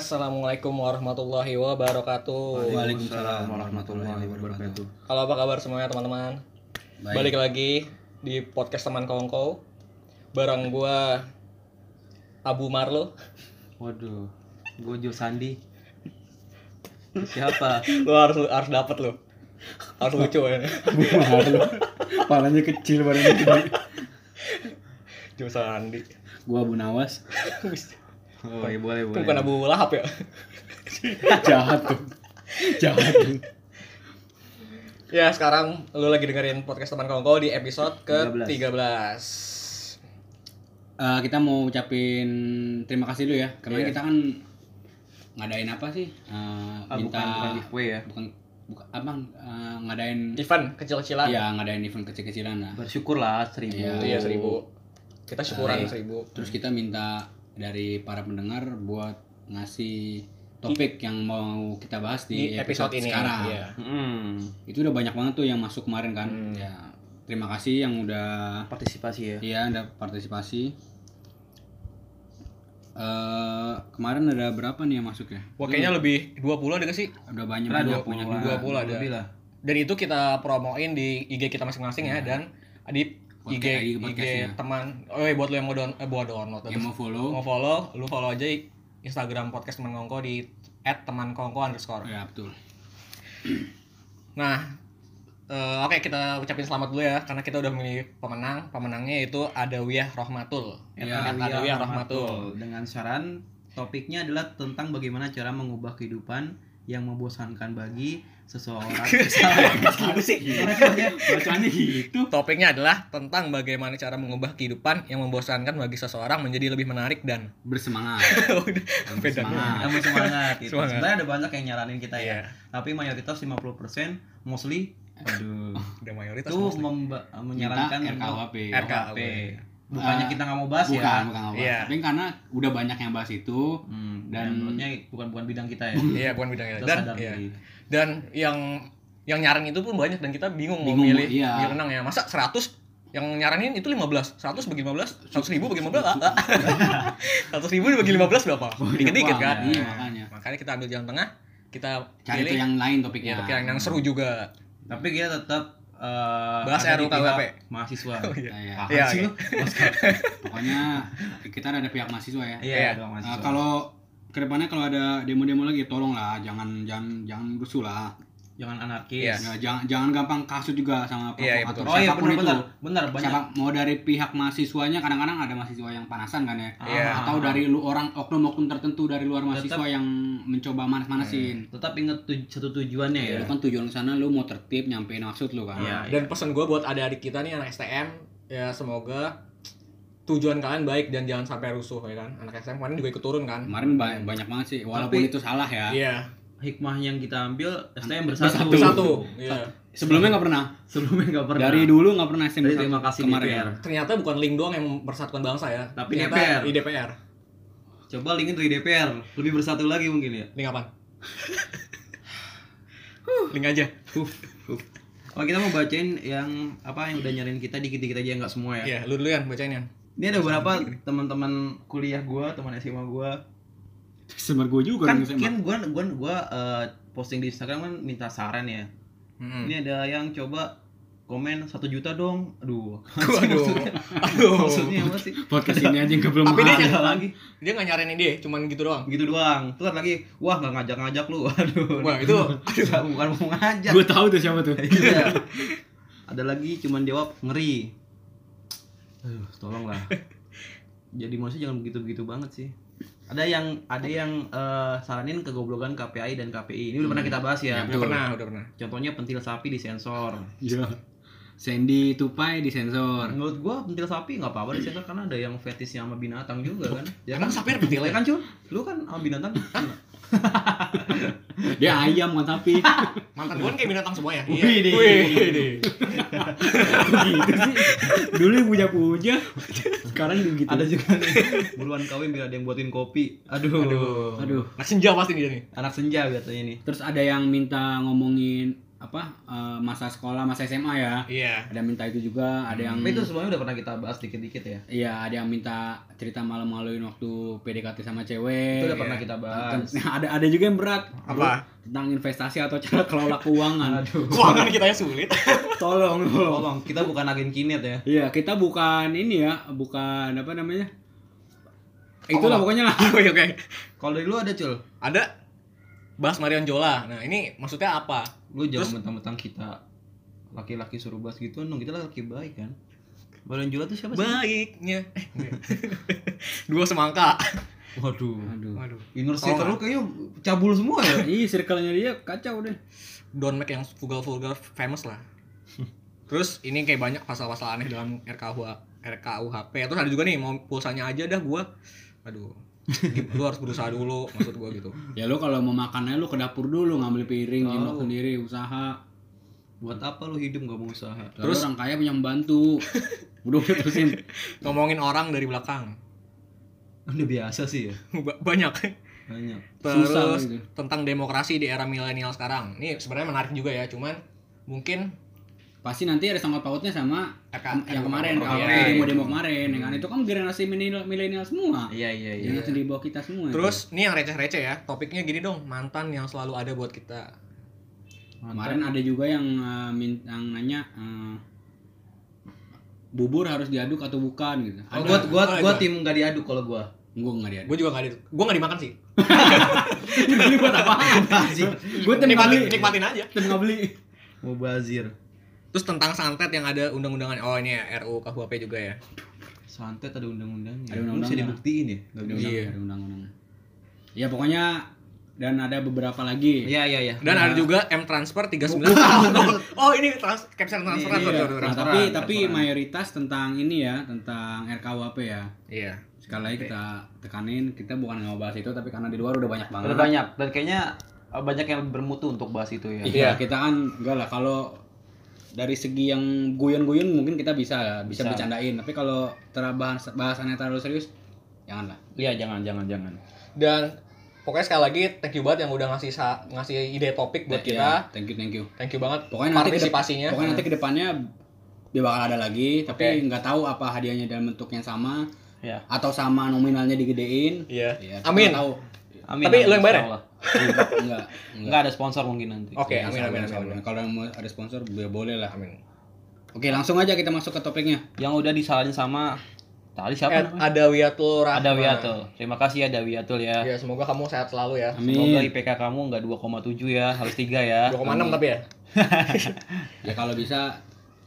Assalamualaikum warahmatullahi wabarakatuh. Waalaikumsalam warahmatullahi wabarakatuh. Halo apa kabar semuanya teman-teman? Baik. Balik lagi di podcast teman kongko. Bareng gua Abu Marlo. Waduh, gue Jo Sandi. Siapa? Lu harus harus dapat lu. Harus lucu ya. Malu. Palanya kecil badannya gede. Cuma Sandi. Gua Abu Nawas. Oh, iya boleh Itu boleh. bukan Abu Lahab ya? Jahat tuh. Jahat tuh. Ya sekarang lu lagi dengerin podcast teman kongko di episode ke 13. 13. Eh, kita mau ucapin terima kasih dulu ya. Kemarin Iya. kita kan ngadain apa sih? Eh, Ah, minta bukan bukan giveaway ya. bukan bukan apa eh, ngadain Event kecil-kecilan. ya ngadain event kecil-kecilan lah. Bersyukur lah seribu. Iya. Iya seribu. Kita syukuran Baik. seribu. Terus kita minta dari para pendengar buat ngasih topik yang mau kita bahas Di di, episode ini. sekarang. Iya. Hmm, Itu udah banyak banget tuh yang masuk kemarin kan. Hmm. Ya, terima kasih yang udah partisipasi ya. Iya, ada partisipasi. eh kemarin ada berapa nih yang masuk ya? Wah kayaknya lebih 20 ada gak sih? Udah banyak Pernah banyak 20 banyak lah. juga. 20 ada. Lebih lah. Dan itu kita promoin di IG kita masing-masing ya dan di IG IG teman. Oh iya buat lo yang mau down eh, buat download Yang mau follow, mau follow, lu follow aja Instagram podcast teman kongko di @temankongko underscore. ya betul. Nah, eh, oke kita ucapin selamat dulu ya karena kita udah memilih pemenang. Pemenangnya itu Adawiyah Rohmatul. Ya, At Adawiyah Rohmatul. dengan saran topiknya adalah tentang bagaimana cara mengubah kehidupan yang membosankan bagi seseorang. Bacanya gitu. Topiknya adalah tentang bagaimana cara mengubah kehidupan yang membosankan bagi seseorang menjadi lebih menarik dan Bersemangat. Udah, beda. Semangat. Kamu semangat gitu. Semangat. Sebenarnya ada banyak yang nyaranin kita Iya. ya. Tapi mayoritas 50% mostly Aduh. Udah mayoritas itu memba- menyarankan RKUHP. RKUHP. Bukannya kita nggak mau bahas bukan, ya. bukan nggak bahas. Iya. Tapi karena udah banyak yang bahas itu. Hmm, Dan- dan menurutnya bukan bukan bidang kita ya. Iya, bukan bidangnya. Kita Dan iya. dan yang yang nyaran itu pun banyak dan kita bingung, Bingung, mau milih iya. milih renang ya. Masa 100 yang nyaranin itu 15 100 bagi 15 100 ribu bagi 15 ah, ah. 100 ribu dibagi 15 berapa dikit-dikit kan Iya, makanya. makanya kita ambil jalan tengah kita Cari pilih yang lain ya, topiknya. topik yang, yang seru juga Tapi kita tetap eh, Bahas ada di RUU KUHP. pihak mahasiswa. Oh, iya. Iya. Apaan Iya, sih iya. lu? Pokoknya kita ada pihak mahasiswa ya. Iya, Iya. Eh, mahasiswa. kalau ke depannya kalau ada demo-demo lagi tolong lah jangan jangan jangan rusuh lah jangan anarkis. Iya. Ya, jangan jangan gampang kasut juga sama Iya, iya, provokator Oh iya siapa pun benar itu benar. Benar banyak. siapa mau dari pihak mahasiswanya kadang-kadang ada mahasiswa yang panasan kan ya Iya. atau dari lu orang oknum-oknum tertentu dari luar mahasiswa yang mencoba manas-manasin Tetap ingat tuj- satu tujuannya ya. Lu kan tujuan ke sana lu mau tertib nyampein maksud lu kan Iya. dan pesan gue buat adik-adik kita nih anak STM ya semoga tujuan kalian baik dan jangan sampai rusuh ya kan anak STM kemarin juga ikut turun kan kemarin ba- banyak banget sih walaupun Tapi- itu salah ya iya Hikmah yang kita ambil STM bersatu. Bersatu. satu iya sebelumnya nggak pernah Sebelumnya nggak pernah. dari dulu nggak pernah STM bersatu. terima kasih kemarin DPR. ternyata bukan link doang yang mempersatukan bangsa ya Tapi ternyata DPR. di DPR Coba linkin dari DPR. Lebih bersatu lagi mungkin ya. link apa link aja Oh kita mau bacain yang apa yang udah nyariin kita dikit-dikit aja nggak semua ya. iya lu dulu yang bacain ya Ini ada beberapa teman-teman kuliah gua, teman SMA gua. Sebar gue juga Kan kan gua gua gua eh, posting di Instagram kan minta saran ya. Hmm. Ini ada yang coba komen satu juta dong. Aduh. Waduh. Aduh. Maksudnya apa sih? podcast ini aja yang belum Tapi dia nyari- lagi dia nggak nyariin dia cuman gitu doang gitu doang. Terus lagi, wah nggak ngajak-ngajak lu. Aduh. wah itu Aduh, bukan mau ngajak. gue tahu tuh siapa tuh Iya. Ada lagi cuman jawab ngeri. Aduh, tolonglah. Jadi manusia jangan begitu-begitu banget sih. Ada yang ada yang eh, saranin kegoblokan KPI dan KPI. Ini udah pernah kita bahas ya. udah pernah udah pernah Contohnya pentil sapi disensor. Iya. Sandy Tupai disensor. Menurut gua pentil sapi nggak apa-apa disensor karena ada yang fetishnya sama binatang juga kan. Ya kan? sapi pentilnya? Ya kan, Cul? Lu kan sama binatang. Dia ayam kan sapi. mantan gue kan kayak binatang semua ya Wih, deh. Wih, deh. gitu sih. Dulu yang puja-puja. Sekarang gitu. ada juga nih buruan kawin biar ada yang buatin kopi. Aduh. aduh Aduh. anak senja pasti dia nih Anak senja biasanya nih. Terus ada yang minta ngomongin apa eh, masa sekolah masa SMA ya Iya. ada yang minta itu juga ada yang Tapi itu semuanya udah pernah kita bahas dikit-dikit ya. iya ada yang minta cerita malu-maluin waktu PDKT sama cewek Itu udah pernah kita bahas. ada ada juga yang berat Apa? tentang investasi atau cara kelola keuangan Aduh. Keuangan kita ya sulit. tolong tolong Tolong, kita bukan agen kinet ya. iya kita bukan ini ya bukan apa namanya itulah pokoknya lah Oke oke. Kalau dari lu ada cul, Ada bahas Marion Jola. Nah, ini maksudnya apa? Lu jangan mentang-mentang kita laki-laki suruh bahas gitu, dong kita laki baik kan. Balon Jula tuh siapa sih? Baiknya. Dua semangka. Waduh. aduh Waduh. Inner Tolong circle lu kayaknya cabul semua ya. Ih, circle-nya dia kacau deh. Don Mac yang vulgar-vulgar famous lah. Terus ini kayak banyak pasal-pasal aneh dalam RKUH RKUHP. Terus ada juga nih mau pulsanya aja dah gua. Aduh. Lu harus berusaha dulu maksud gua gitu. Ya lu kalau mau makannya lu ke dapur dulu ngambil piring, Tahu. nyendok sendiri, usaha. Buat apa lu hidup gak mau usaha? Terus Terus- orang kaya punya membantu. udah udah terusin. Ngomongin orang dari belakang. Udah biasa sih ya. Ba- Banyak. Banyak. Terus Susah gitu. tentang demokrasi di era milenial sekarang. Ini sebenarnya menarik juga ya, cuman mungkin Pasti nanti ada sangkut pautnya sama RK yang kemarin Oh, kalau iya, demo iya. demo kemarin ya kan itu kan generasi milenial semua Iya iya iya. generasi di bawah kita semua itu. Terus ini yang receh-receh ya. Topiknya gini dong, mantan yang selalu ada buat kita. kemarin ada juga yang uh, min- yang nanya uh, bubur harus diaduk atau bukan gitu Oh, ada gua gua ada. gua tim gak diaduk kalau gua. gue nggak diaduk Gue juga gak di, gue gak dimakan sih. ini buat apa Sih. gue tim nggak Nikmatin, nikmatin aja. tim nggak beli Mau bazir. Terus tentang santet yang ada undang-undangan. Oh ini ya RUU KUHP juga ya. Santet ada undang-undangnya. Ada Lu bisa dibuktiin ya? Bisa. Iya. ada undang-undang ya pokoknya dan ada beberapa lagi Iya iya iya. Dan Nah. ada juga M transfer 39 oh ini trans capture transfer Iya, tuh, nah, transfer. tapi transferan, tapi mayoritas tentang ini ya tentang RKUHP ya Iya. sekali lagi kita tekanin kita bukan nggak mau bahas itu tapi karena di luar udah banyak banget Udah banyak dan kayaknya uh, banyak yang bermutu untuk bahas itu ya. Iya, Iya. kita kan enggak lah kalau dari segi yang guyon-guyon mungkin kita bisa bisa, Bisa. bercandain, tapi kalau terabah bahasannya terlalu serius janganlah. Iya, jangan jangan jangan. Dan pokoknya sekali lagi thank you banget yang udah ngasih ngasih ide topik buat Ya, kita. thank you thank you. Thank you banget Pokoknya nanti partisipasinya. Pokoknya nanti ke depannya dia bakal ada lagi, tapi Oke. nggak tahu apa hadiahnya dalam bentuk yang sama Ya. atau sama nominalnya digedein. Iya. Ya, kita Amin. Tahu. Amin. Tapi amin, lu yang bayar ya? enggak, enggak. Enggak ada sponsor mungkin nanti. Oke, Ya, amin insya amin insya amin. Allah. Kalau mau ada sponsor ya boleh lah. Amin. Oke, langsung aja kita masuk ke topiknya. Yang udah disalahin sama tadi siapa namanya? ada Wiatul. Ada Wiatul. Terima kasih ada Wiatul ya. Ya, semoga kamu sehat selalu ya. Semoga Amin. IPK kamu enggak 2,7 ya, harus 3 ya. 2,6 tapi ya. Ya kalau bisa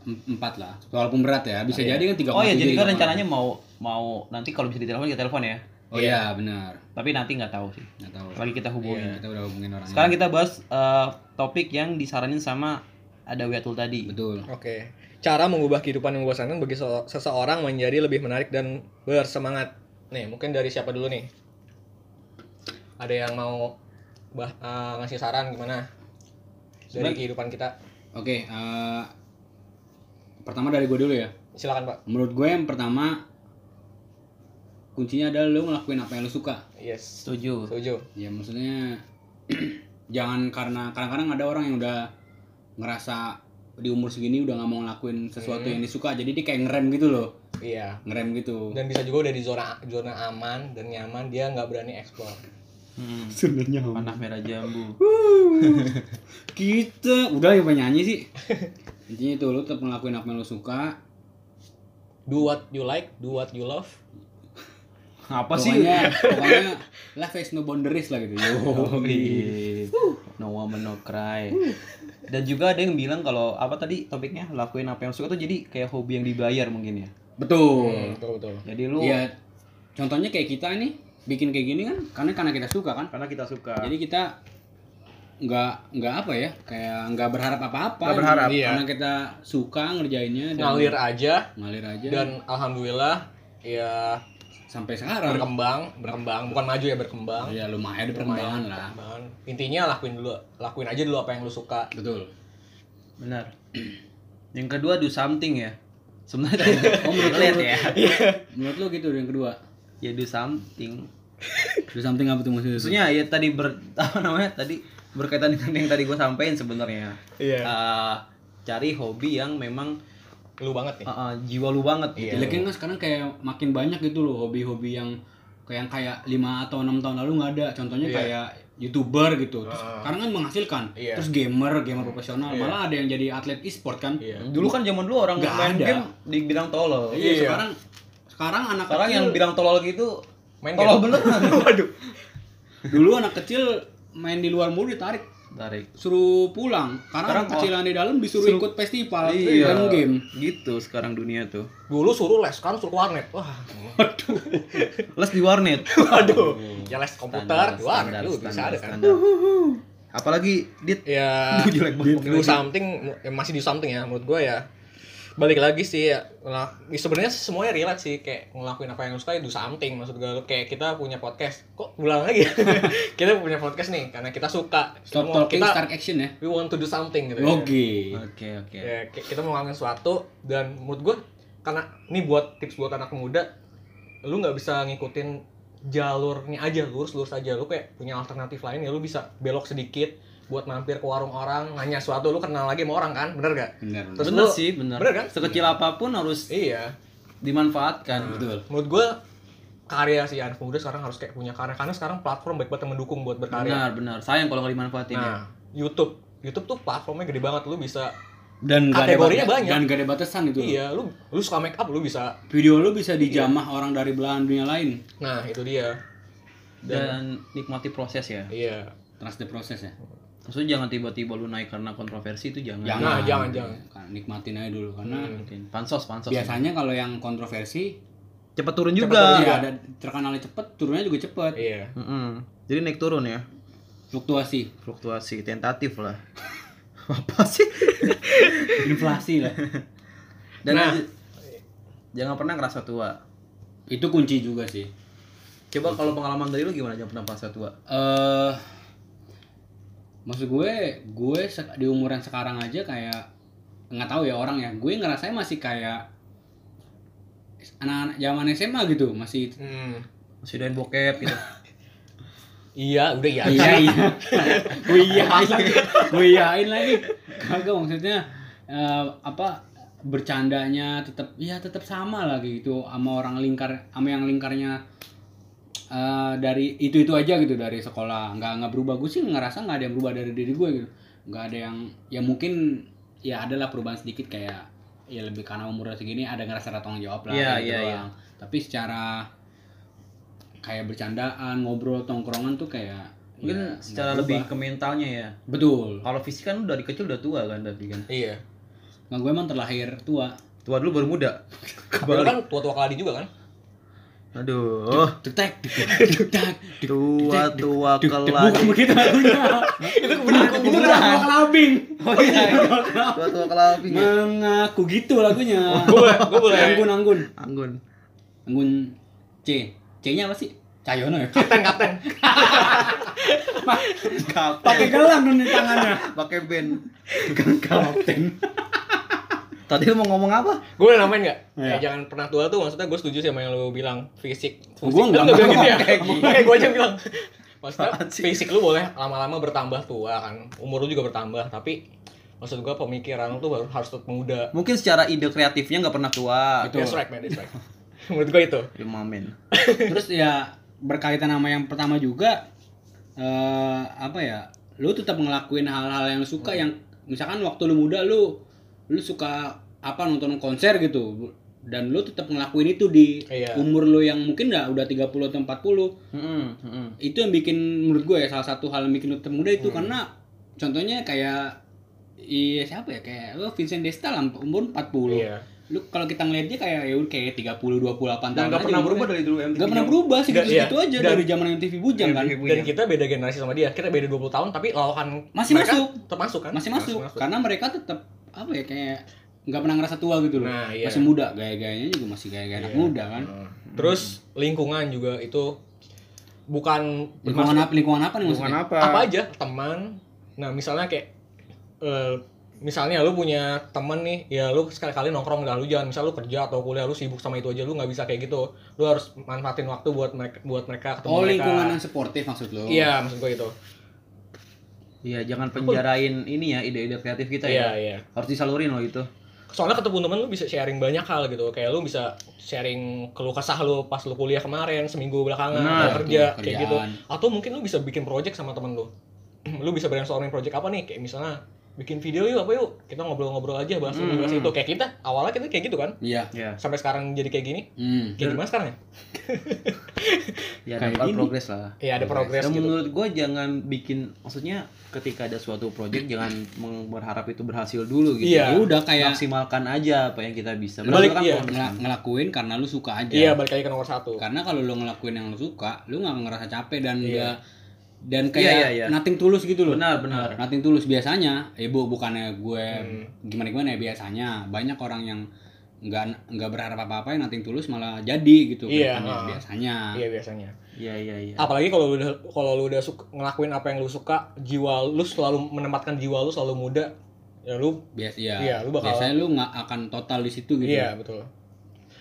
em- empat lah. Walaupun berat ya, bisa Iya. jadi kan tiga. Oh ya, jadi kan rencananya mau mau nanti kalau bisa ditelepon kita telepon ya. Oh iya benar. Tapi nanti nggak tahu sih. Nggak tahu. Lagi kita hubungin. Kita udah hubungin orangnya. Sekarang kita bahas eh, topik yang disaranin sama ada Wiatul tadi. betul. Oke. Cara mengubah kehidupan yang membosankan bagi se- seseorang menjadi lebih menarik dan bersemangat. Nih, mungkin dari siapa dulu nih? Ada yang mau bah eh, ngasih saran gimana? Dari Sebenarnya- kehidupan kita. Oke. eh, pertama dari gue dulu ya. Silakan, Pak. Menurut gue yang pertama kuncinya adalah lo ngelakuin apa yang lo suka. Yes. Setuju. Setuju. Ya maksudnya jangan karena kadang-kadang ada orang yang udah ngerasa di umur segini udah nggak mau ngelakuin sesuatu Hmm. yang disuka jadi dia kayak ngerem gitu loh Iya. ngerem gitu Dan bisa juga udah di zona zona aman dan nyaman, dia nggak berani eksplor. Hmm. sebenarnya Panah merah jambu. kita udah yang penyanyi sih intinya itu lo tetap ngelakuin apa yang lo suka Do what you like, do what you love. Apa sih? pokoknya pokoknya life has no boundaries lah gitu Yo. Iya. No woman no cry. Dan juga ada yang bilang kalau apa tadi topiknya lakuin apa yang suka tuh jadi kayak hobi yang dibayar mungkin ya. betul Hmm, betul betul. Jadi lu Iya contohnya kayak kita nih bikin kayak gini kan karena karena kita suka kan karena kita suka. jadi kita nggak nggak apa ya kayak nggak berharap apa-apa Nggak berharap, Karena- iya. karena kita suka ngerjainnya dan Ngalir aja ngalir aja dan alhamdulillah ya sampai sekarang berkembang, berkembang, bukan maju ya berkembang. ya lumayan ada perkembangan lah Perkembangan. Intinya lakuin dulu, lakuin aja dulu apa yang lu suka. betul Benar. Yang kedua do something ya. Sebenarnya oh menurut lihat lu ya. menurut lu gitu yang kedua Ya do something. Do something apa tuh maksudnya? Maksudnya ya tadi ber apa namanya tadi berkaitan dengan yang tadi gue sampaikan sebenarnya. Iya. Eh, cari hobi yang memang Lu banget nih. eh, eh, jiwa lu banget gitu. Jeleknya kan sekarang kayak makin banyak gitu loh hobi-hobi yang kayak yang kayak 5 atau enam tahun lalu nggak ada. Contohnya Iya. kayak youtuber gitu. Terus sekarang kan menghasilkan. Iya. Terus gamer, gamer profesional. Iya. Malah ada yang jadi atlet e-sport kan. Iya. Dulu kan zaman dulu orang Nggak main ada. game dibilang tolol. Iya, Iya. sekarang sekarang anak Sekarang kecil yang bilang tolol gitu Main tolol game. beneran. Waduh. dulu anak kecil main di luar mulu ditarik Tarik. suruh pulang karena Sekarang kecilan di dalam disuruh suruh- ikut festival Iya. dan game Gitu sekarang dunia tuh. Dulu suruh les, sekarang suruh warnet. Wah. Les di warnet. Waduh. Ya les komputer, Standar, di warnet standar, lu bisa standar, ada kan. standar. Apalagi dit Ya, Duh, jelek banget. do something ya masih do something ya menurut gue ya. Balik lagi sih ya, lah, ya sebenarnya semuanya relate sih kayak ngelakuin apa yang lu suka do something maksud gue kayak kita punya podcast. Kok ulang lagi ya? Kita punya podcast nih karena kita suka. Kita stop mau- talking kita start action ya? We want to do something gitu ya. oke. Oke oke. ya kayak kita mau ngelakuin sesuatu dan menurut gue karena ini buat tips buat anak muda lu nggak bisa ngikutin jalurnya aja lurus lurus aja. Lu kayak punya alternatif lain ya lu bisa belok sedikit buat mampir ke warung orang nanya sesuatu lu kenal lagi sama orang kan bener gak benar Terus bener lu- sih bener. bener kan? Sekecil apa pun harus iya dimanfaatkan. betul menurut gue karya sih anak muda sekarang harus kayak punya karya karena sekarang platform baik banget yang mendukung buat berkarya Benar benar. Sayang kalau nggak dimanfaatin ya. nah YouTube YouTube tuh platformnya gede banget lu bisa dan ada Kategorinya banyak. dan gak ada batasan itu iya lu lu suka make up lu bisa video lu bisa dijamah orang dari belahan dunia lain nah itu dia Dan nikmati proses ya. iya trust the process ya Maksudnya jangan tiba-tiba lu naik karena kontroversi itu jangan. jangan Nah, jangan, jangan. Kan, nikmatin aja dulu karena Mungkin. Pansos pansos. biasanya kalau yang kontroversi Cepet turun Cepet juga. turun, ya Iya. ada terkenalnya cepet turunnya juga cepet iya Mm-mm. Jadi naik turun ya. fluktuasi Fluktuasi tentatif lah. Apa sih? inflasi lah Dan Nah. jangan pernah ngerasa tua. itu kunci juga sih Coba kalau pengalaman dari lu gimana jangan pernah merasa tua? eh maksud gue gue di umuran sekarang aja kayak nggak tahu ya orang ya gue ngerasain masih kayak anak-anak zaman SMA gitu masih Hmm. Masih doain bokep gitu. Iya, udah iya. iya iya gue iyain lagi gue iyain lagi kagak maksudnya eh, apa bercandanya tetap ya tetap sama lagi gitu sama orang lingkar sama yang lingkarnya eh, dari itu itu aja gitu dari sekolah nggak nggak berubah gue sih ngerasa nggak ada yang berubah dari diri gue gitu nggak ada yang ya mungkin ya adalah perubahan sedikit kayak ya lebih karena umur segini ada ngerasa ada tanggung jawab lah kayak gitu iya. doang. tapi secara kayak bercandaan ngobrol tongkrongan tuh kayak Mungkin ya, secara lebih ke mentalnya ya. betul Kalau fisik kan dari kecil udah tua kan tapi kan. Iya. nggak gue emang terlahir tua Tua dulu baru muda. Kan tua-tua kali juga kan? Aduh. detek detek detek Tua tua bukan keladi. begitu lagunya Itu bener itu lagu kelabing Oh iya. Tua tua keladi. mengaku gitu lagunya Gue gue boleh. anggun anggun Anggun. anggun C C nya apa sih Cayono ya Kapten, kapten. pakai gelang di tangannya Pakai band. kapten Tadi lu mau ngomong apa? Gue boleh namain nggak? Iya. Ya, jangan pernah tua tuh maksudnya gue setuju sih sama yang lu bilang fisik. Gua Fisik. nggak Lu bilang gitu ya. kayak gitu. Gue aja bilang. Maksudnya fisik lu boleh lama-lama bertambah tua kan. Umur lu juga bertambah, tapi maksud gue pemikiran lu tuh baru harus tetap muda. Mungkin secara ide kreatifnya nggak pernah tua. That's right, man. That's right. Menurut gue itu. Lima men. terus ya berkaitan sama yang pertama juga eh apa ya lu tetap ngelakuin hal-hal yang suka yang misalkan waktu lu muda lu lu suka apa nonton konser gitu dan lu tetap ngelakuin itu di Iya. umur lu yang mungkin nggak udah 30 atau 40 Heeh, heeh. itu yang bikin menurut gue ya salah satu hal yang bikin lu tetap muda itu karena contohnya kayak iya siapa ya kayak lu Vincent Desta lah umur 40 Iya. lu kalau kita ngeliat dia kayak ya kayak 30 28 tahun Dan nggak aja pernah umurnya. berubah dari dulu MTV. Gak pernah berubah sih gitu-gitu iya. aja Dan- dari zaman MTV Bujang kan. Dan kita beda generasi sama dia. Kita beda 20 tahun tapi lawakan Masih masuk. Tetap masuk kan? Masih masuk karena mereka tetap apa ya kayak nggak pernah ngerasa tua gitu loh. Nah, iya. Masih muda, gaya-gayanya juga masih gaya-gaya anak Iya. muda kan. Terus lingkungan juga itu bukan Lingkungan apa lingkungan apa nih maksudnya? Hubungan apa? apa aja teman nah misalnya kayak eh, misalnya lu punya temen nih ya lu sekali-kali nongkrong dah lu jangan misal lu kerja atau kuliah lu sibuk sama itu aja lu nggak bisa kayak gitu lu harus manfaatin waktu buat mereka buat mereka ketemu Oh, mereka lingkungan yang sportif maksud lo. iya maksud gue itu Iya, jangan penjarain ini ya ide-ide kreatif kita iya ya. iya Harus disalurin loh itu. soalnya ketemu temen lu bisa sharing banyak hal gitu. Kayak lu bisa sharing keluh kesah lu pas lu kuliah kemarin seminggu belakangan atau kerja kayak gitu. Atau mungkin lu bisa bikin project sama temen lu. Lu bisa brainstorming project apa nih? Kayak misalnya bikin video yuk apa yuk kita ngobrol-ngobrol aja bahas ini bahas itu kayak kita awalnya kita kayak gitu kan Iya. Ya. sampai sekarang jadi kayak gini Hmm. kayak gimana sekarang ya Ya Kayak ada progres lah. Iya ada progres Dan gitu. menurut gue jangan bikin maksudnya ketika ada suatu project jangan berharap itu berhasil dulu gitu. Iya. Ya udah kayak Maksimalkan aja apa yang kita bisa. Balik, Berdasarkan iya. ngela- ngelakuin karena lu suka aja. Iya balik lagi ke nomor satu. Karena kalau lu ngelakuin yang lu suka, lu nggak ngerasa capek dan Iya. nggak dan Iya, kayak iya, iya. nothing tulus gitu loh. Benar, benar. Nothing tulus biasanya, eh bu bukannya gue Hmm. gimana gimana ya biasanya banyak orang yang nggak nggak berharap apa apa yang nothing tulus malah jadi gitu Iya, kelihatannya, ah. biasanya. Iya biasanya. Iya iya iya. Apalagi kalau lu udah kalau lu udah suka, ngelakuin apa yang lu suka, jiwa lu selalu menempatkan jiwa lu selalu muda. Ya lu Biasa ya. Iya, lu bakal- Biasanya lu nggak akan total di situ gitu. iya betul.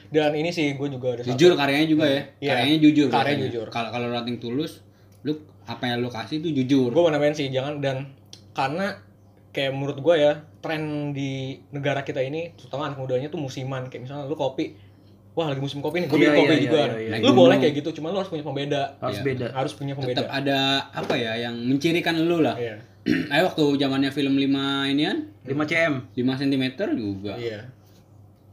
Dan ini sih gue juga ada Jujur satu- karyanya juga ya. Iya. Karyanya jujur. Karyanya biasanya. jujur. Kalau kalau nothing tulus, lu apa yang lu kasih itu jujur. gue mau namain sih jangan dan karena kayak menurut gue ya tren di negara kita ini terutama anak mudanya tuh musiman kayak misalnya lu kopi wah lagi musim kopi nih gue Iya, bikin kopi iya, juga iya, iya, lu iya. boleh kayak gitu cuma lu harus punya pembeda Harus Iya. beda. harus punya pembeda Tetap ada apa ya yang mencirikan lu lah. iya Ayo waktu zamannya film 5 inian, 5 cm. 5 cm juga. iya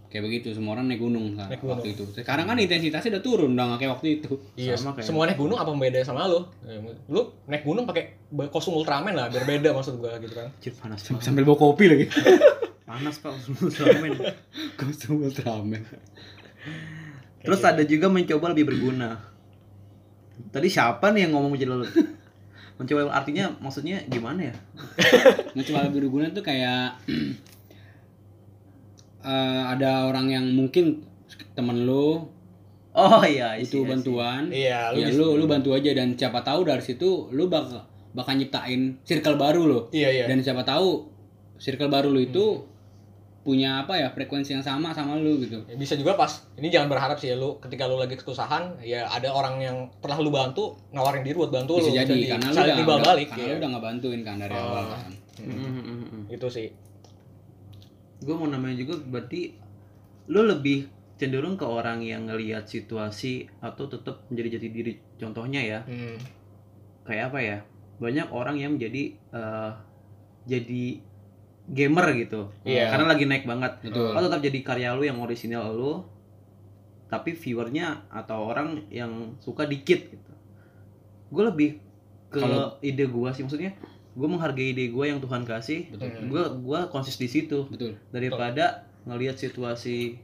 Kayak begitu semua orang naik gunung kan Naik gunung. waktu itu. Sekarang kan intensitasnya udah turun udah nggak kayak waktu itu. iya Sama kayak- semua naik gunung apa pembeda sama lu Ya, lu naik gunung pakai kostum Ultraman lah biar beda maksud gue gitu kan Cip panas banget. Sambil bawa kopi lagi. Panas Pak Ultraman. Kostum Ultraman. Terus ada juga mencoba lebih berguna. Tadi siapa nih yang ngomong mencoba mencoba artinya maksudnya gimana ya? Mencoba lebih berguna tuh kayak eh, ada orang yang mungkin temen lu Oh iya, I see, itu bantuan. iya lu ya bisa- lu lu bantu aja dan siapa tahu dari situ lu bakal bakal nyiptain circle baru lo. iya iya Dan siapa tahu circle baru lu itu punya apa ya frekuensi yang sama sama lu gitu. Ya, bisa juga pas ini jangan berharap sih ya lu ketika lu lagi kesusahan ya ada orang yang telah lu bantu nawarin diri buat bantu Bisa lu jadi karena lu udah, timbal udah- balik karena ya. lu udah ngebantuin kan dari Oh. awal kan. Mm, mm, mm, mm. itu sih Gue mau namanya juga berarti lu lebih cenderung ke orang yang ngelihat situasi atau tetap menjadi jati diri. Contohnya ya, hmm. kayak apa ya? Banyak orang yang menjadi eh, jadi gamer gitu. Iya. Karena lagi naik banget. Betul. Lo tetap jadi karya lu yang orisinal lu, tapi viewernya atau orang yang suka dikit gitu. Gue lebih ke Kalau- ide gua sih maksudnya gue menghargai ide gue yang Tuhan kasih Betul. gue gua konsis di situ Betul. daripada ngelihat situasi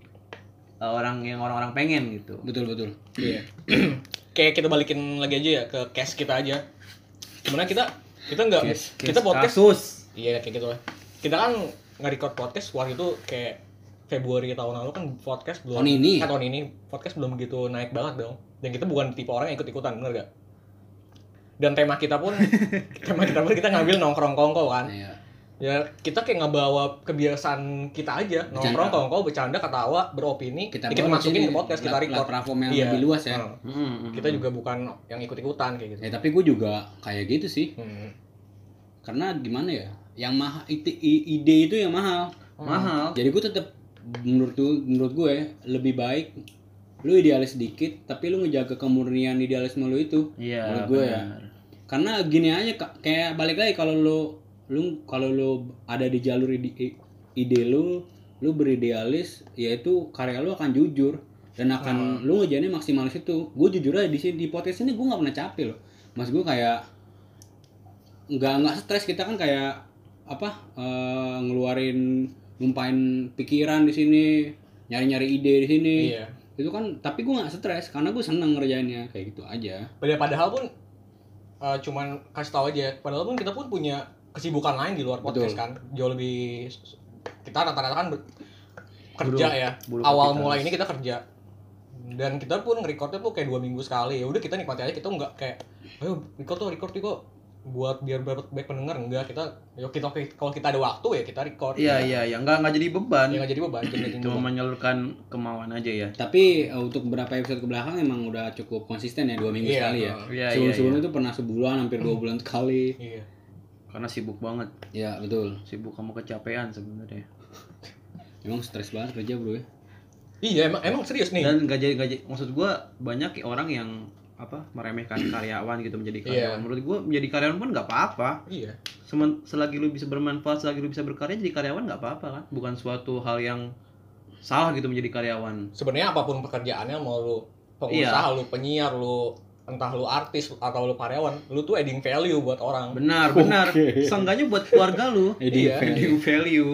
uh, orang yang orang-orang pengen gitu Betul betul. Iya. Kayak kita balikin lagi aja ya ke case kita aja. Gimana kita kita nggak kita podcast kasus iya kayak gitu lah. Kita kan nge-record podcast waktu itu kayak Februari tahun lalu kan podcast belum Tahun ini. kan tahun ini podcast belum begitu naik banget dong. Dan kita bukan tipe orang yang ikut-ikutan, bener gak? Dan tema kita pun tema kita pun kita ngambil nongkrong kongko kan. Iya. Ya kita kayak ngebawa kebiasaan kita aja, nongkrong kongko, bercanda, ketawa, beropini, Kita, kita, bawa masukin ke podcast, kita record. platform yang Iya. lebih luas ya. Nah, Mm, mm, kita mm. juga bukan yang ikut-ikutan kayak gitu. Ya tapi gue juga kayak gitu sih. Hmm. Karena gimana ya? Yang mahal ide, ide itu yang mahal. mahal Jadi gue tetap menurut menurut gue lebih baik lu idealis sedikit tapi lu ngejaga kemurnian idealisme lu itu. iya Menurut gue ya. Karena gini aja kayak balik lagi kalau lu lu kalau lu ada di jalur ide, ide lu lu beridealis yaitu karya lu akan jujur. Dan akan lu ngejalani maksimal itu. Gue jujur aja di sini di podcast ini gue nggak pernah capek loh. Mas gue kayak nggak nggak stres. Kita kan kayak apa eh, ngeluarin numpain pikiran di sini nyari nyari ide di sini. Iya. Itu kan tapi gue nggak stres karena gue seneng ngerjainnya kayak gitu aja Padahal, padahal pun uh, cuman kasih tahu aja. Padahal pun kita pun punya kesibukan lain di luar podcast Betul. kan. Jauh lebih kita rata-rata kan kerja Bulu- ya. bulu Awal kapitalis. mulai ini kita kerja. Dan kita pun recordnya tuh kayak dua minggu sekali. Ya udah kita nikmati aja kita nggak kayak ayo record tuh record tuh kok. Buat biar dapat baik pendengar enggak kita yuk kita kalau kita ada waktu ya kita record Iya iya ya nggak nggak jadi beban. ya nggak jadi beban jadi Cuma menyalurkan kemauan aja ya. Tapi eh, untuk beberapa episode ke belakang emang udah cukup konsisten ya dua minggu Iya, sekali ya. oh. Iya sebelum iya. sebelum iya. itu pernah sebulan hampir dua bulan sekali. iya Karena sibuk banget. Ya betul. Sibuk kamu kecapean sebenarnya. Emang stres banget kerja bro ya. iya emang emang serius nih Dan jadi nggak jadi. Maksud gua banyak orang yang apa meremehkan karyawan gitu menjadi karyawan. Iya. Menurut gua menjadi karyawan pun nggak apa-apa. iya Semen, selagi lu bisa bermanfaat, selagi lu bisa berkarya jadi karyawan nggak apa-apa kan? Bukan suatu hal yang salah gitu menjadi karyawan. sebenarnya apa pun pekerjaannya mau lu pengusaha lu penyiar lu entah lu artis atau lu karyawan lu tuh adding value buat orang Benar, benar. Oke. Seenggaknya buat keluarga lu. Adding Iya. value. Adding value.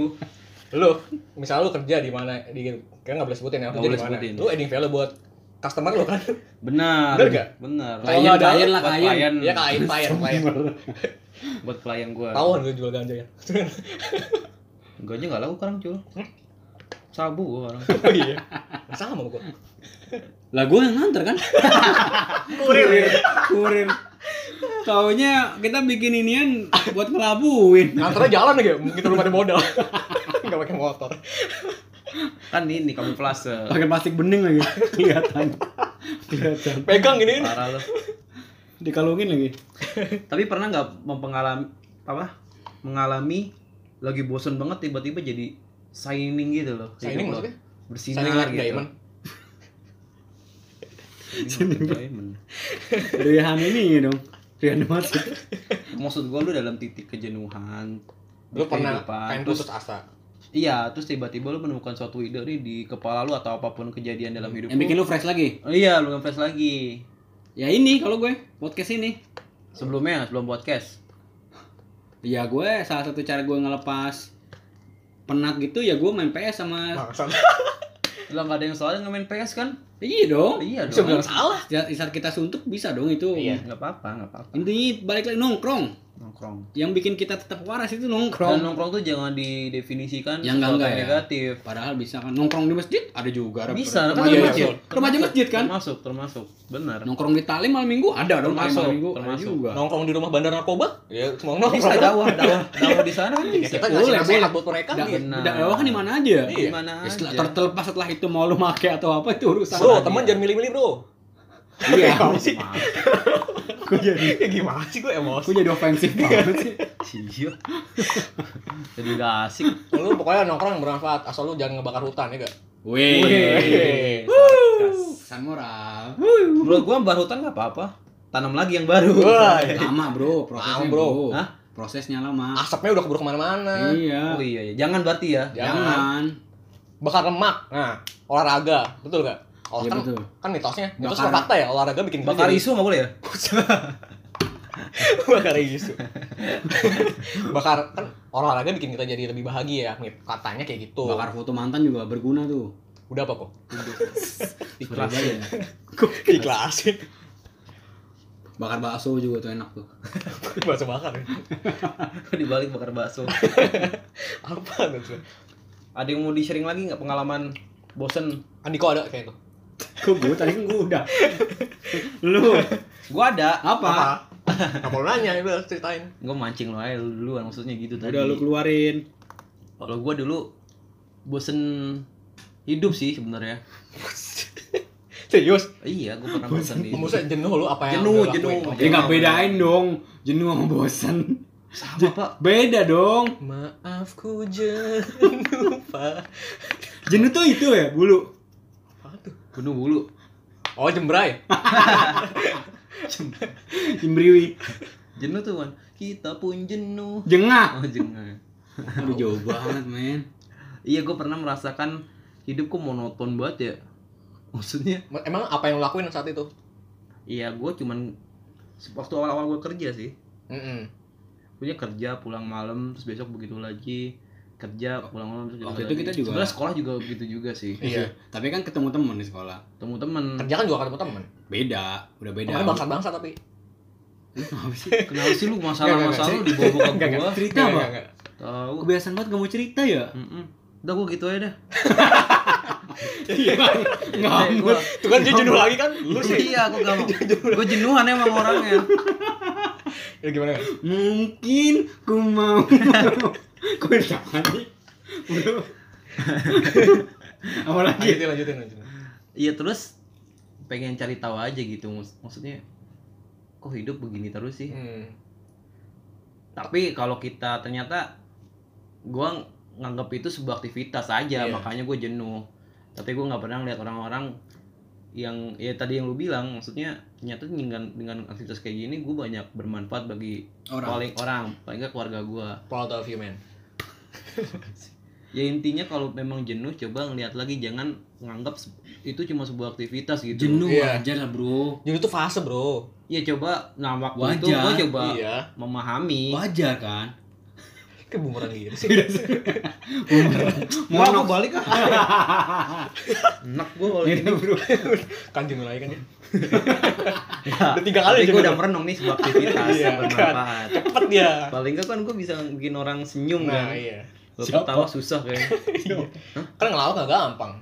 lu misalnya lu kerja di mana di kan nggak boleh sebutin ya Nggak kerja boleh di mana sebutin. lu adding value buat customer lu kan Benar. Bener nggak? Benar. Kalau Klien, ada- klien lah buat klien. ya klien klien klien buat klien gua. tahu lu jual ganja ya Gua aja nggak laku sekarang cuy. Sabu gua orang. oh iya sama gua Lah gue yang nganter kan? kurir Kurir. Taunya kita bikin inian buat ngelabuin. nganternya jalan aja kita belum ada modal nggak pakai motor Kan ini kamuflase. Pakai plastik bening lagi. Kelihatan. Kelihatan. pegang gini Parah lu. Dikalungin lagi. Tapi pernah nggak mempengalami apa? Mengalami lagi bosen banget tiba-tiba jadi shining gitu loh. Shining lo. maksudnya? Bersinar Shining like gitu. diamond. Shining diamond. Rihan ini dong. Rihan Masuk. Maksud gua lu dalam titik kejenuhan. lu pernah kehidupan, pengen terus putus asa Iya, terus tiba-tiba lu menemukan suatu ide nih di kepala lu atau apa pun kejadian dalam hidup Yang bikin lu fresh lagi. Oh, iya, lu nge-fresh lagi. Ya ini kalau gue podcast ini. Sebelumnya, sebelum podcast. Ya gue salah satu cara gue ngelepas penat gitu ya gue main PS sama. Lah nggak ada yang salah dengan main PS kan? Iya dong. iya bisa dong. bilang salah Saat saat kita suntuk bisa dong itu. Iya. Nggak apa-apa, nggak apa-apa. Intinya balik lagi nongkrong. Nongkrong. Yang bikin kita tetap waras itu Dan nongkrong. nongkrong tuh jangan didefinisikan Yang sesuatu enggak-enggak yang ya. negatif. Padahal bisa kan nongkrong di masjid ada juga. Ada Bisa, remaja kan iya, masjid. Remaja masjid kan? Termasuk, termasuk. Benar. Nongkrong di talim malam minggu ada dong Termasuk, malam minggu ada termasuk. juga. nongkrong di rumah bandar narkoba ya semua Bisa nongkrong dakwah, dakwah, dakwah di sana kan ya, bisa. kita Boleh, boleh. buat mereka Da- nih Benar. da- dakwah kan di mana aja. Iya. Gimana Ya, setelah- aja. ter- terlepas setelah itu mau lu make atau apa itu urusan. bro teman jangan milih-milih bro Iya. Sih Gue jadi ya gimana sih gue emosi gue jadi ofensif banget sih. Iya. Jadi udah asik. lu pokoknya nongkrong yang bermanfaat asal lu jangan ngebakar hutan ya gak Wih. Wih. San moral. Menurut gua bar hutan nggak apa-apa. Tanam lagi yang baru. Lama bro, prosesnya Lama, bro. bro. Hah? Prosesnya lama. asapnya udah keburu ke mana-mana Iya. Oh iya, iya. Jangan berarti ya. jangan Jangan. bakar lemak nah olahraga betul gak Oh, kan, betul. kan mitosnya mitos Bakar- fakta ya olahraga bikin Bakar jadi- isu nggak boleh ya? bakar isu bakar kan olahraga bikin kita jadi lebih bahagia ya katanya kayak gitu Bakar foto mantan juga berguna tuh. udah apa kok Ikhlas aja. ikhlasin Bakar bakso juga tuh enak tuh. bahasa bakar ya. Dibalik bakar bakso. apa tuh Ada yang mau di-sharing lagi nggak pengalaman bosen? Andiko ada kayak itu Kok gue tadi kan gue udah. Lu Gua ada. apa? apa lu nanya itu ceritain Gua mancing lo aja duluan maksudnya gitu tadi. Udah lu keluarin. Kalau gua dulu bosen hidup sih sebenarnya. serius Iya, gua pernah bosen hidup. maksudnya jenuh lu apa yang Jenuh, lu lakuin? jenuh. Oh, Ya nggak bedain dong. Jenuh sama bosan. Sama, Pak. Beda dong. maafku jenuh pak Jenuh tuh itu ya bulu. Penuh bulu. oh jembray Cimbriwi. Jenuh tuh, kan. Kita pun jenuh. Jengah. Oh, jengah. Aduh jauh banget men. Iya, gua pernah merasakan hidupku monoton banget ya. Maksudnya, emang apa yang lu lakuin saat itu iya gua cuman waktu awal-awal gua kerja sih. Mm-mm. punya kerja pulang malam terus besok begitu lagi kerja pulang malam terus Waktu itu kita juga- sebenarnya sekolah juga begitu juga sih Iya. Tapi kan ketemu temen di sekolah. temu temen kerja kan juga ketemu temen Beda. Udah beda. Makanya bangsa-bangsa tapi Apa sih? kenapa sih lu masalah masalah lu dibawa bawa ke gua Cerita apa? tahu Kebiasaan banget gak mau cerita ya? Udah gua gitu aja dah Iya. Eh, gua Tuh kan dia jenuh lagi kan lu sih iya gua gak mau gua jenuhan emang orangnya Ya gimana? Mungkin ku mau. Kok bisa nih? Bro. Apa lagi? Lanjutin, lanjutin, lanjutin. Iya terus pengen cari tahu aja gitu Maksud- maksudnya kok hidup begini terus sih Hmm. tapi kalau kita ternyata gua nganggap itu sebuah aktivitas aja Iya. makanya gue jenuh tapi gue nggak pernah lihat orang-orang yang ya tadi yang lu bilang maksudnya ternyata dengan dengan aktivitas kayak gini gue banyak bermanfaat bagi Orang. paling orang paling keluarga gue Proud of you, man. Ya intinya kalau memang jenuh coba ngeliat lagi jangan nganggap itu cuma sebuah aktivitas gitu Jenuh Iya. aja lah, Bro. Jadi itu fase, Bro. ya coba nah waktu itu Wajar. gue coba Iya. memahami Wajar kan? Kayak bumerang gitu sih. mau aku balik ah enak gue kalau Ini, ini Bro. kan jenuh lagi kan ya. ya, Udah tiga kali tapi jenuh. gue udah merenung nih sebuah aktivitas Iya, yang bermanfaat Cepet dia. paling nggak kan gue bisa bikin orang senyum Nah, kan iya. Siapa? ketawa susah kayaknya Kan ngelawak gak gampang.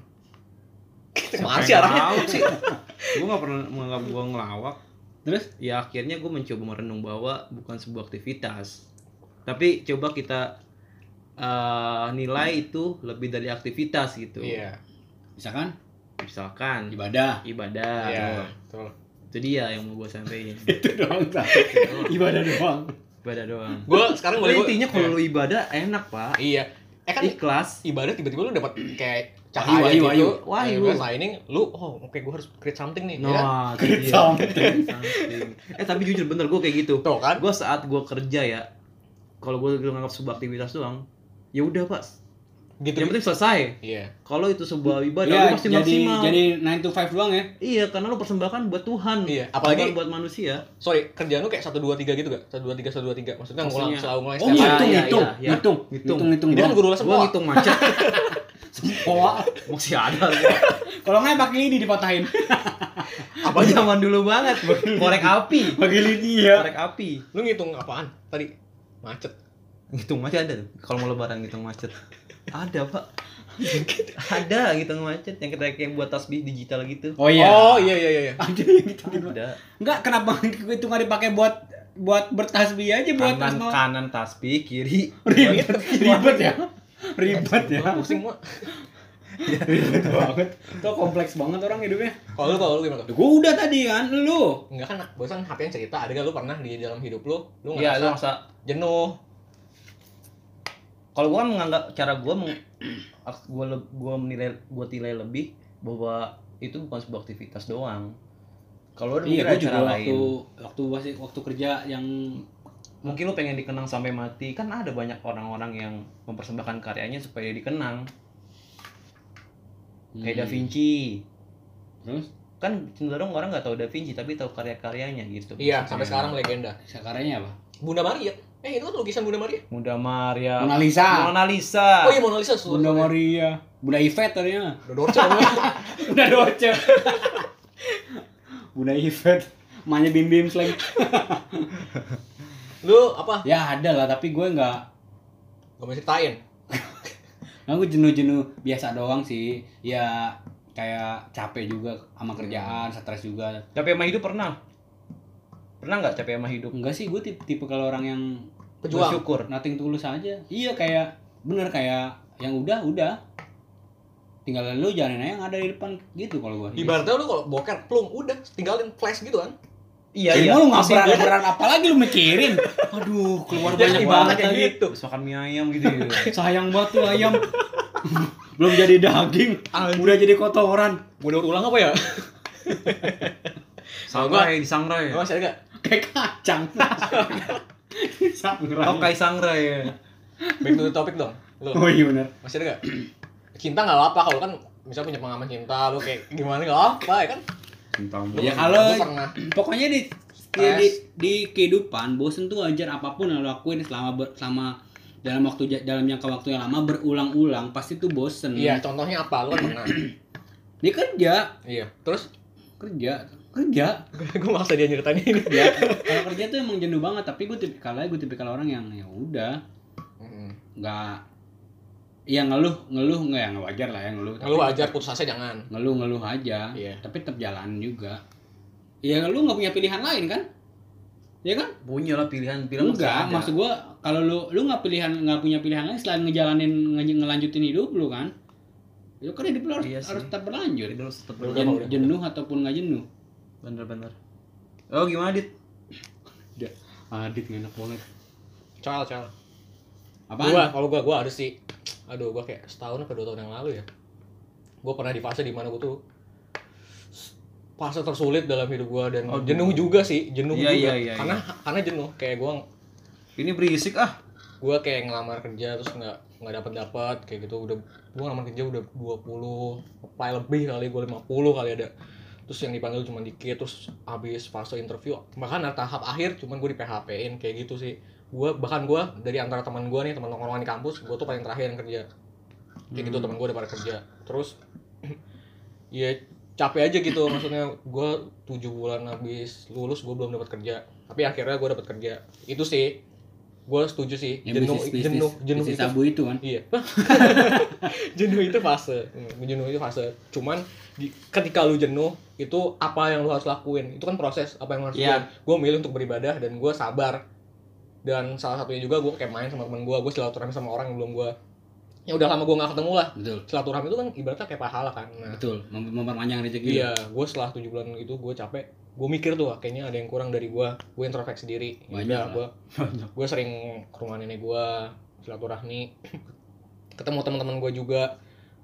Mana Siapa sih arahnya? sih gue nggak pernah menganggap gue ngelawak Terus? ya akhirnya gue mencoba merenung bahwa bukan sebuah aktivitas tapi coba kita eh, nilai itu lebih dari aktivitas gitu Iya. Misalkan misalkan ibadah. ibadah Iya. Betul. itu dia yang mau gue sampaikan Itu doang. Ibadah doang. Ibadah doang Gue sekarang boleh Tapi intinya kalau lu ibadah enak pak Iya. Eh kan ikhlas ibadah tiba-tiba lu dapat kayak cahaya Wahyu, gitu. wahyu, wahyu. Eh, kan, ini lu oh oke gue harus create something nih. ya kan? Nah, itu dia. Something. Something. Eh tapi jujur bener gue kayak gitu. Tuh kan? Gue saat gue kerja ya, kalau gue nganggap sebuah aktivitas doang, ya udah pak. Gitu. Yang penting selesai. Iya. Kalau itu sebuah ibadah, Iya, lu pasti jadi maksimal. jadi 9 to 5 doang ya. Iya, karena lu persembahkan buat Tuhan. Iya, apalagi- Bukan buat manusia. Sorry, kerjaan lu kayak 1 2 3 gitu gak? 1 2 3 1 2 3. Maksudnya ngulang Maksudnya- selalu mulai Oh, setiap iya, hari. ngitung, iya, ngitung, iya, iya. ngitung, Ngitung. ngitung, ngitung. Ini kan guru les Gue semua. ngitung macet, Oh, masih ada. kalau nggak pakai ini dipatahin. Apa zaman dulu banget? Korek api. Pakai lidi ya. Korek api. Lu ngitung apaan? Tadi macet. Ngitung macet ada tuh. Kalau mau lebaran ngitung macet. Ada, Pak. ada ngitung macet yang kita kayak buat tasbih digital gitu. Oh iya. Oh iya iya iya. Ada yang gitu. Ada. Enggak, kenapa itu nggak dipakai buat buat bertasbih aja buat Kanan tas mau kanan tasbih, kiri ribet, ribet ya. Ribet ya. Pusing gua. Ribet banget. Itu kompleks banget orang hidupnya. Kalau lu kalau lu gimana? Gue udah tadi kan, lu. Enggak kan, bosan HP yang cerita, ada gak lu pernah di dalam hidup lu, lu Iya, lu ngerasa masa jenuh, kalau gua kan menganggap cara gua meng, gua le- gua menilai gua nilai lebih bahwa itu bukan sebuah aktivitas doang. Kalau lu Iya, gue ada juga cara waktu lain. waktu masih waktu kerja yang Mungkin lu pengen dikenang sampai mati, kan ada banyak orang-orang yang mempersembahkan karyanya supaya dikenang. Kayak Da Hmm. Vinci. Terus Kan cenderung orang nggak tahu Da Vinci tapi tahu karya-karyanya gitu. iya sampai sekarang legenda. sakaranya apa? Bunda Maria, eh itu kan lukisan Bunda Maria. Bunda Maria. Mona Lisa. Mona Lisa. Oh iya Mona Lisa, Bunda Maria. Bunda Yvette ternyata. Udah dorce namanya. Bunda Doce. Bunda Yvette. Mamanya Bim Bim Slang. Lu apa? Ya ada lah, tapi gue nggak Gak mau ceritain. Nah, gue jenuh-jenuh biasa doang sih. Ya kayak capek juga sama kerjaan, stres juga. Capek sama hidup pernah? Pernah nggak capek sama hidup? Enggak sih, gue tipe, tipe kalau orang yang Pejuang. Bersyukur. nothing tulus aja. Iya kayak bener kayak yang udah udah. Tinggal lu jalanin aja yang ada di depan gitu kalau gue. Ibaratnya lu kalau boker plung udah tinggalin flash gitu kan. Iya Iya, lu nggak Masih beran gua- beran apa lagi lu mikirin? Aduh, keluar Ya, banyak banget kayak gitu. Terus makan mie ayam gitu ya. Sayang banget tuh ayam. Belum jadi daging, udah jadi kotoran. Mau daur ulang apa ya? Sangrai di sangrai. Masih ada gak? Kayak kacang. Sangrai. Oh kai sangrai. Back to the topic dong. Lu Oh iya benar. masih ada gak? Cinta gak apa kalau kan misalnya punya pengalaman cinta lu kayak gimana gak apa ya kan? Lu- Ya kalau pernah pokoknya di di, di, di kehidupan bosen tuh wajar apa pun yang lo lakuin selama ber- selama dalam waktu dalam jangka waktu yang lama berulang-ulang pasti tuh bosen. Iya, contohnya apa? Lu kan pernah. Dia kerja, iya. Terus kerja, kerja. gue maksa dia nyeritain ini. Ya, kalau kerja tuh emang jenuh banget, tapi gue tipikal aja, gue tipikal orang yang ya udah Mm. nggak Iya ngeluh, ngeluh nggak ya nggak wajar lah ya ngeluh. Lu wajar putus asa jangan. Ngeluh ngeluh aja, Iya. tapi tetap jalan juga. Iya lu nggak punya pilihan lain kan? Ya kan? Punya lah pilihan pilihan masih Enggak, ada. maksud gua kalau lu lu nggak pilihan nggak punya pilihan lain selain ngejalanin nge- ngelanjutin hidup lu kan. Itu kan hidup lu harus, Iya sih. harus tetap berlanjut. Harus tetap Udah, Jen- udah. jenuh ataupun nggak jenuh. Bener-bener. Oh gimana dit? Udah. Adit nggak enak banget. cal cal Apa? gua kalau gua gua ada sih aduh gua kayak setahun apa dua tahun yang lalu ya gua pernah di fase di mana gua tuh fase tersulit dalam hidup gua dan Oh, jenuh juga sih jenuh Iya, juga iya, iya, karena karena jenuh kayak gua Ini berisik ah. gua kayak ngelamar kerja terus nggak nggak dapat dapat kayak gitu udah gua ngelamar kerja udah 20 apply lebih kali gua 50 kali ada terus yang dipanggil cuma dikit terus habis fase interview bahkan ada tahap akhir cuman gue di PHP in kayak gitu sih. Gua bahkan gua dari antara teman gua nih teman nongkrongan di kampus gua tuh paling terakhir yang kerja. Kayak gitu teman gua udah pada kerja. Terus ya capek aja gitu maksudnya gua tujuh bulan habis lulus gua belum dapat kerja. Tapi akhirnya gua dapat kerja. Itu sih gua setuju sih Ya, jenuh bisnis- jenuh bisnis- jenuh bisnis itu sabu itu kan. Iya. jenuh itu fase. Hmm, Jenuh itu fase. Cuman di, ketika lu jenuh itu apa yang lu harus lakuin? Itu kan proses apa yang harus lakuin. Gue milih untuk beribadah dan gue sabar. Dan salah satunya juga gue kayak main sama temen gue, gue silaturahmi sama orang yang belum gue ya udah lama gue gak ketemu lah. Betul. Silaturahmi itu kan ibaratnya kayak pahala kan. Nah, Betul. Mem- Memperpanjang rezeki. Iya, gue setelah tujuh bulan itu gue capek. Gue mikir tuh, "Wah, kayaknya ada yang kurang dari gue. Gue introspeksi diri. Banyak Yaudah, lah. gue gue sering ke rumah nenek gue silaturahmi ketemu teman-teman gue juga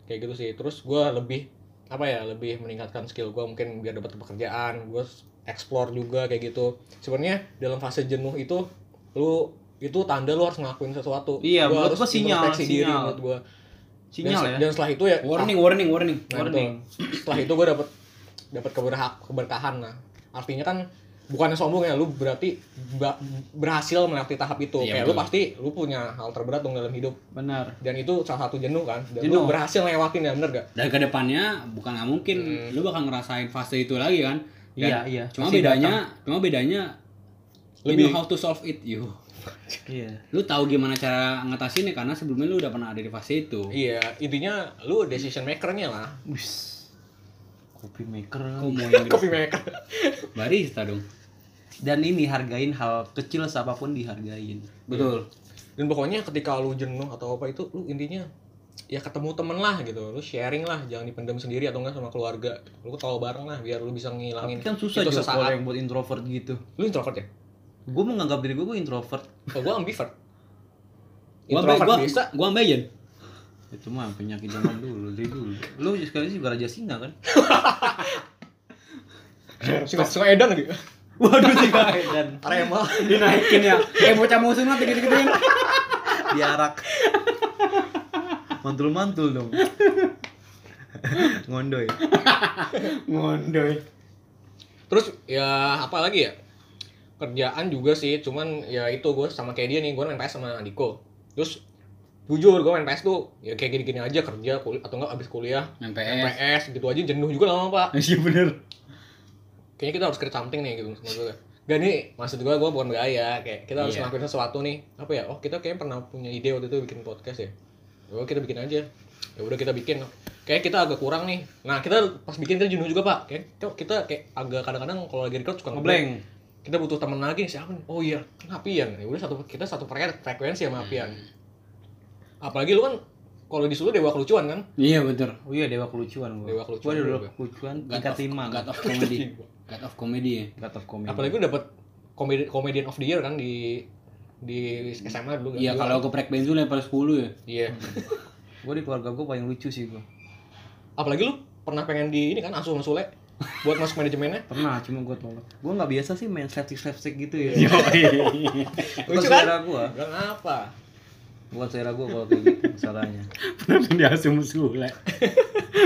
kayak gitu sih terus gue lebih apa ya lebih meningkatkan skill gue mungkin biar dapat pekerjaan gue explore juga kayak gitu sebenarnya dalam fase jenuh itu lu itu tanda lu harus ngelakuin sesuatu Iya, Lu menurut harus gua sinyal, introspeksi diri sinyal. menurut gue Sinyal dan, ya. dan setelah itu ya Warning, warning, warning. Nah, Warning. betul. Setelah itu gue dapet dapat keberhak keberkahan nah. Artinya kan bukannya sombong ya, lu berarti berhasil melewati tahap itu. Iya, Kayak lu betul. pasti lu punya hal terberat dong dalam hidup. Benar. Dan itu salah satu jenuh kan. Dan Jenuh. lu berhasil lewatin ya, bener gak? Dan ke depannya bukan nggak mungkin Hmm. lu bakal ngerasain fase itu lagi kan. Dan Iya, iya. Cuma Pasti bedanya, cuma bedanya Lebih- you know how to solve it you. Iya. Lu tahu gimana cara ngatasinnya karena sebelumnya lu udah pernah ada di fase itu. Iya, intinya lu decision makernya lah. Wis. Kopi maker. Kok mau yang Coffee maker. barista dong. Dan ini hargain hal kecil apa pun dihargain. Betul. Dan pokoknya ketika lu jenuh atau apa itu, lu intinya ya ketemu temen lah gitu lu sharing lah jangan dipendam sendiri atau enggak sama keluarga lu ketawa bareng lah biar lu bisa ngilangin Tapi kan susah itu juga kalau yang buat introvert gitu. lu introvert ya Gue menganggap diri gue gue introvert. oh, gue ambivert introvert gua, bisa gua ambeien. Itu mah penyakit zaman dulu, dari dulu. Lu sekali sih Raja Singa kan? suka suka edan lagi Waduh Singa dan Arema Dinaikin ya. Kayak bocah musuh mah gitu-gitu kan. diarak. Mantul-mantul dong. Ngondoy. Ngondoy. terus ya apa lagi ya kerjaan juga sih cuman ya itu gue sama kayak dia nih gue main PS sama Andiko. Terus jujur gue main PS tuh ya kayak gini-gini aja kerja kul- atau enggak abis kuliah Main main PS. PS gitu aja jenuh juga lama pak. Iya bener. kayaknya kita harus create something nih gitu maksud gue Gak nih, maksud gue, gue bukan bergaya Kayak kita harus Iya. ngelakuin sesuatu nih. Apa ya, oh kita kayaknya pernah punya ide waktu itu bikin podcast ya. Oh kita bikin aja. Ya udah kita bikin. Kayak kita agak kurang nih. Nah kita pas bikin kita jenuh juga pak. Kayak kita, kita kayak agak kadang-kadang kalau lagi record suka Ngeblank. Kita butuh temen lagi nih siapa nih oh iya kan Apian ya udah satu kita satu frek- frekuensi sama Apian apalagi lu kan kalau disuruh dewa kelucuan kan Iya bener. Oh iya Dewa Kelucuan gua. Dewa Kelucuan Gua dewa kelucuan tingkat 5. God of comedy. God of comedy ya. God of Comedy. apalagi lu dapet komedi komedian of the year kan di di SMA dulu kan Iya kalau geprek bensu level 10 ya. iya Gua di keluarga gua paling lucu sih gua. apalagi lu pernah pengen di ini kan asuh sama Sule buat masuk manajemennya Pernah, cuma gua tolak. Gua nggak biasa sih main slapstick slapstick gitu ya. Bukan lucu kan gua. Bilang apa Bukan selera gua kalau kayak gitu masalahnya. Kenapa dia asum sule?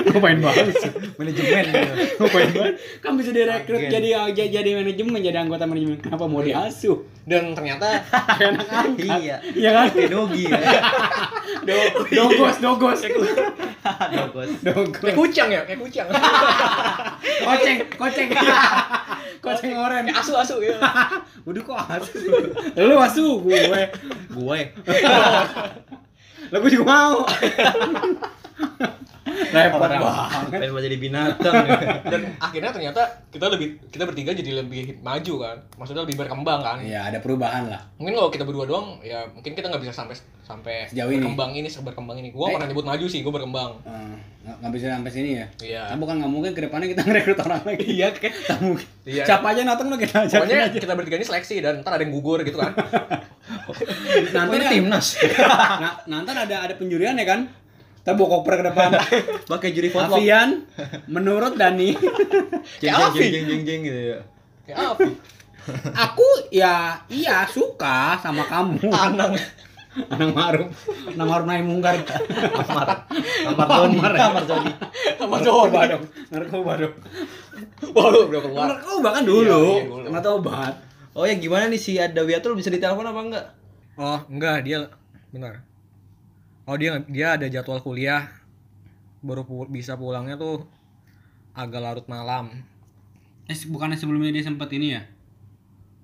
Ngapain banget sih? Manajemen gitu. Ngapain banget? Kan bisa direkrut Agen. jadi jadi jadi manajemen, jadi anggota manajemen. Kenapa mau diasuh? dan ternyata anak angkat. iya. Iya kan? Kayak dogi ya. Do- dogos, dogos. Dogos. kayak Dogos. kucang ya kayak kucang Koceng, koceng. Koceng oren. asu asu ya Udah kok asu. Lu asuh gue. Gue. Lah gue juga mau. repot Orang banget. pengen mau jadi binatang. dan akhirnya ternyata kita lebih kita bertiga jadi lebih maju kan. Maksudnya lebih berkembang kan. Iya ada perubahan lah. Mungkin kalau kita berdua doang ya mungkin kita nggak bisa sampai sampai Sejauh ini. berkembang ini berkembang ini. Gua Eh. pernah nyebut maju sih gua berkembang. Eh, nggak nggak bisa sampai sini ya? Iya. Nah, bukan nggak mungkin ke depannya kita ngerekrut orang lagi. Iya kan tak mungkin. Iya. siapa aja datang lo kita ajakin pokoknya aja. kita bertiga ini seleksi dan ntar ada yang gugur gitu kan. Nanti ini timnas. nah, nanti ada ada penjurian ya kan kita bawa koper ke depan Pakai juri foto. Avian menurut Dani Jeng Kayak jeng Afi. jeng jeng jeng gitu ya. kayak apa aku ya iya suka sama kamu anang Anang Marum Anang Marum naik mungkar Kamar. Kamar Joni. Kamar ya? Kamar Joni. narkoba Joni dong narkoba dong waduh udah keluar narkoba kan dulu Iya, iya, tobat Oh ya gimana nih si Adawiatul bisa ditelepon apa enggak? oh enggak dia benar oh dia dia ada jadwal kuliah. Baru pu- bisa pulangnya tuh agak larut malam. Eh bukannya sebelumnya dia sempat ini ya?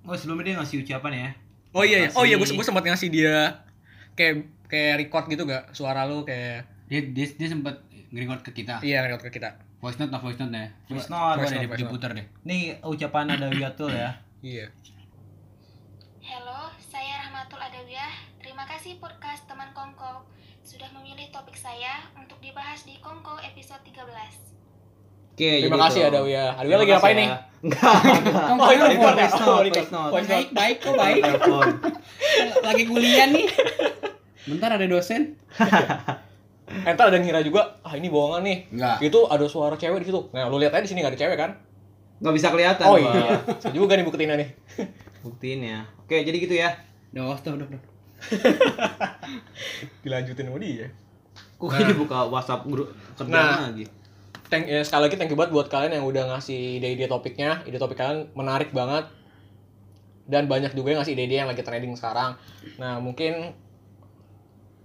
Oh sebelumnya dia ngasih ucapan ya. oh iya iya. oh iya gue gue sempat ngasih dia kayak kayak record gitu gak suara lu kayak dia dia, dia sempat nge-record ke kita? Iya record ke kita. Voice note lah voice note ya Voice note, voice deh, note, voice diputar deh. Nih ucapan Adawiatul ya. iya. Halo, saya Rahmatul Adawiyah. Terima kasih podcast teman Kongko sudah memilih topik saya untuk dibahas di Kongko episode 13. Oke, terima kasih itu. Adawia Adawia Terima lagi ngapain ya. nih Enggak, enggak. Oh, itu record ya? Oh, record. baik baik kok baik lagi kuliah nih bentar ada dosen entar ada yang ngira juga ah ini bohongan nih enggak itu ada suara cewek di situ nah lu lihat aja di sini gak ada cewek kan Enggak bisa kelihatan. oh iya saya juga nih buktiinnya nih Buktiin ya. Oke, jadi gitu ya. udah udah udah udah dilanjutin sama dia Kok Nah. ini buka WhatsApp grup kerjaan Nah. lagi? Thank, ya, sekali lagi thank you banget buat kalian yang udah ngasih ide-ide topiknya ide topik kalian menarik banget dan banyak juga yang ngasih ide-ide yang lagi trending sekarang nah mungkin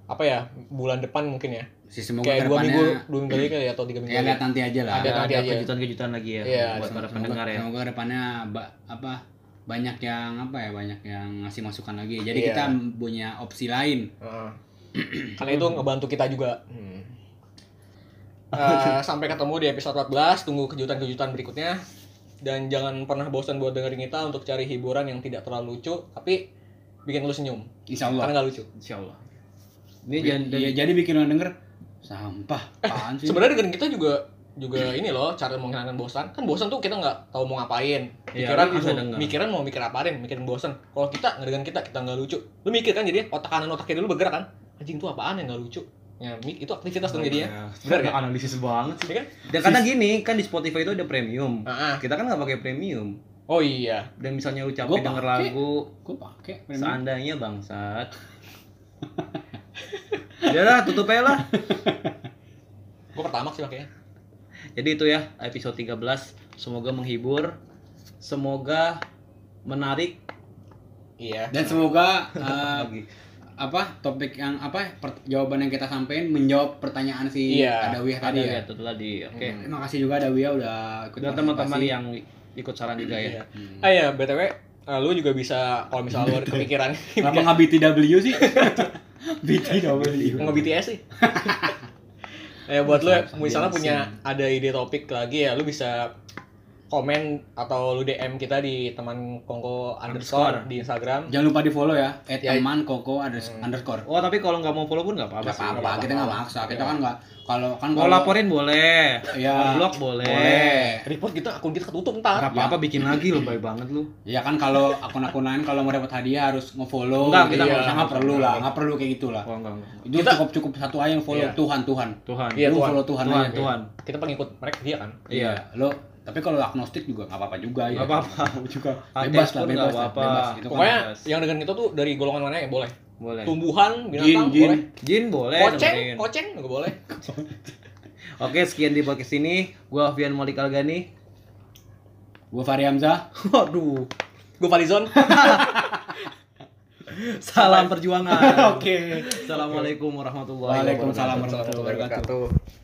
apa ya bulan depan mungkin ya sih semoga kayak dua minggu dua minggu lagi kali ya, atau tiga minggu ya lagi lihat nanti aja lah Ada Ada, nanti ada aja. kejutan-kejutan lagi ya Iya, buat para semoga, pendengar ya. semoga ke depannya ba- apa banyak yang apa ya banyak yang ngasih masukan lagi. Jadi Iya. kita punya opsi lain. Heeh. karena itu ngebantu kita juga. Hmm. Eh, sampai ketemu di episode 14 tunggu kejutan-kejutan berikutnya. Dan jangan pernah bosan buat dengerin kita untuk cari hiburan yang tidak terlalu lucu tapi bikin lu senyum. Insya karena Allah nggak lucu. Insya Allah. Ini jangan ya, jadi bikin orang denger sampah apaan sih? Sebenarnya dengan kita juga juga ini loh cara menghilangkan bosan kan bosan tuh kita nggak tahu mau ngapain Iya, pikiran lu bisa aduh, denger. mikiran mau mikir apaan mikirin bosan kalau kita ngedengerin kita kita nggak lucu lu mikir kan jadi otak kanan otak kiri lu bergerak kan anjing tuh apaan yang nggak lucu ya mik itu aktivitas dong jadinya Bener Bener kan? Analisis banget sih. Iya kan Dan karena gini, kan di Spotify itu ada premium. Ah, ah. Kita kan nggak pakai premium. oh iya Dan misalnya lu capek denger lagu, gue pakai seandainya bangsat. Udah lah, tutup aja lah. gua pertama sih makanya Jadi itu ya episode 13. Semoga menghibur. Semoga menarik iya dan semoga eh, lagi. apa topik yang apa per- jawaban yang kita sampaikan menjawab pertanyaan si Iya, Adawiyah Ada tadi ya, ya itu tadi. Oke. Hmm. terima kasih juga Adawiyah udah ikut Dan teman-teman yang ikut saran juga ya. Iya. Hmm. ah ya btw eh, lu juga bisa kalau misalnya lu ada kepikiran Kenapa nggak BTW sih? BTW. nge BTS sih ya buat lu misalnya punya ada ide topik lagi ya lu bisa komen atau lu DM kita di teman kongko underscore Underscore. di Instagram Jangan lupa di follow ya, at Ya. teman koko ada Hmm. underscore. Oh, tapi kalau nggak mau follow pun nggak apa-apa Nggak sih. apa-apa, kita nggak maksa. Kita kan nggak kalau kan kalau- laporin boleh. Ya. Blog boleh. boleh. report kita akun kita ketutup ntar Nggak apa-apa bikin lagi lebih baik banget lu. Ya kan kalau akun-akun lain kalau mau dapat hadiah harus nge-follow. Enggak, kita Iya, nggak perlu lah, nggak perlu kayak gitulah. Oh, enggak, enggak. Itu Kita- cukup cukup satu aja yang follow Iya. Tuhan Tuhan. Tuhan. Iya, Lu Tuhan. follow Tuhan, Tuhan, aja. Tuhan. kita pengikut mereka dia kan Iya, lo tapi kalau agnostik juga nggak apa-apa juga ya. Nggak apa-apa. juga bebas lah, bebas lah, apa-apa. bebas. Itu kan pokoknya bebas. yang dengan kita tuh dari golongan mana ya boleh Boleh. tumbuhan binatang jin. boleh Jin boleh. koceng dengerin. koceng nggak boleh Oke, sekian di podcast ini. Gua Alfian Malik Algani. Gua Fahri Hamzah. Waduh. gue Falizon Salam perjuangan. Oke. Assalamualaikum warahmatullahi wabarakatuh. Waalaikumsalam warahmatullahi wabarakatuh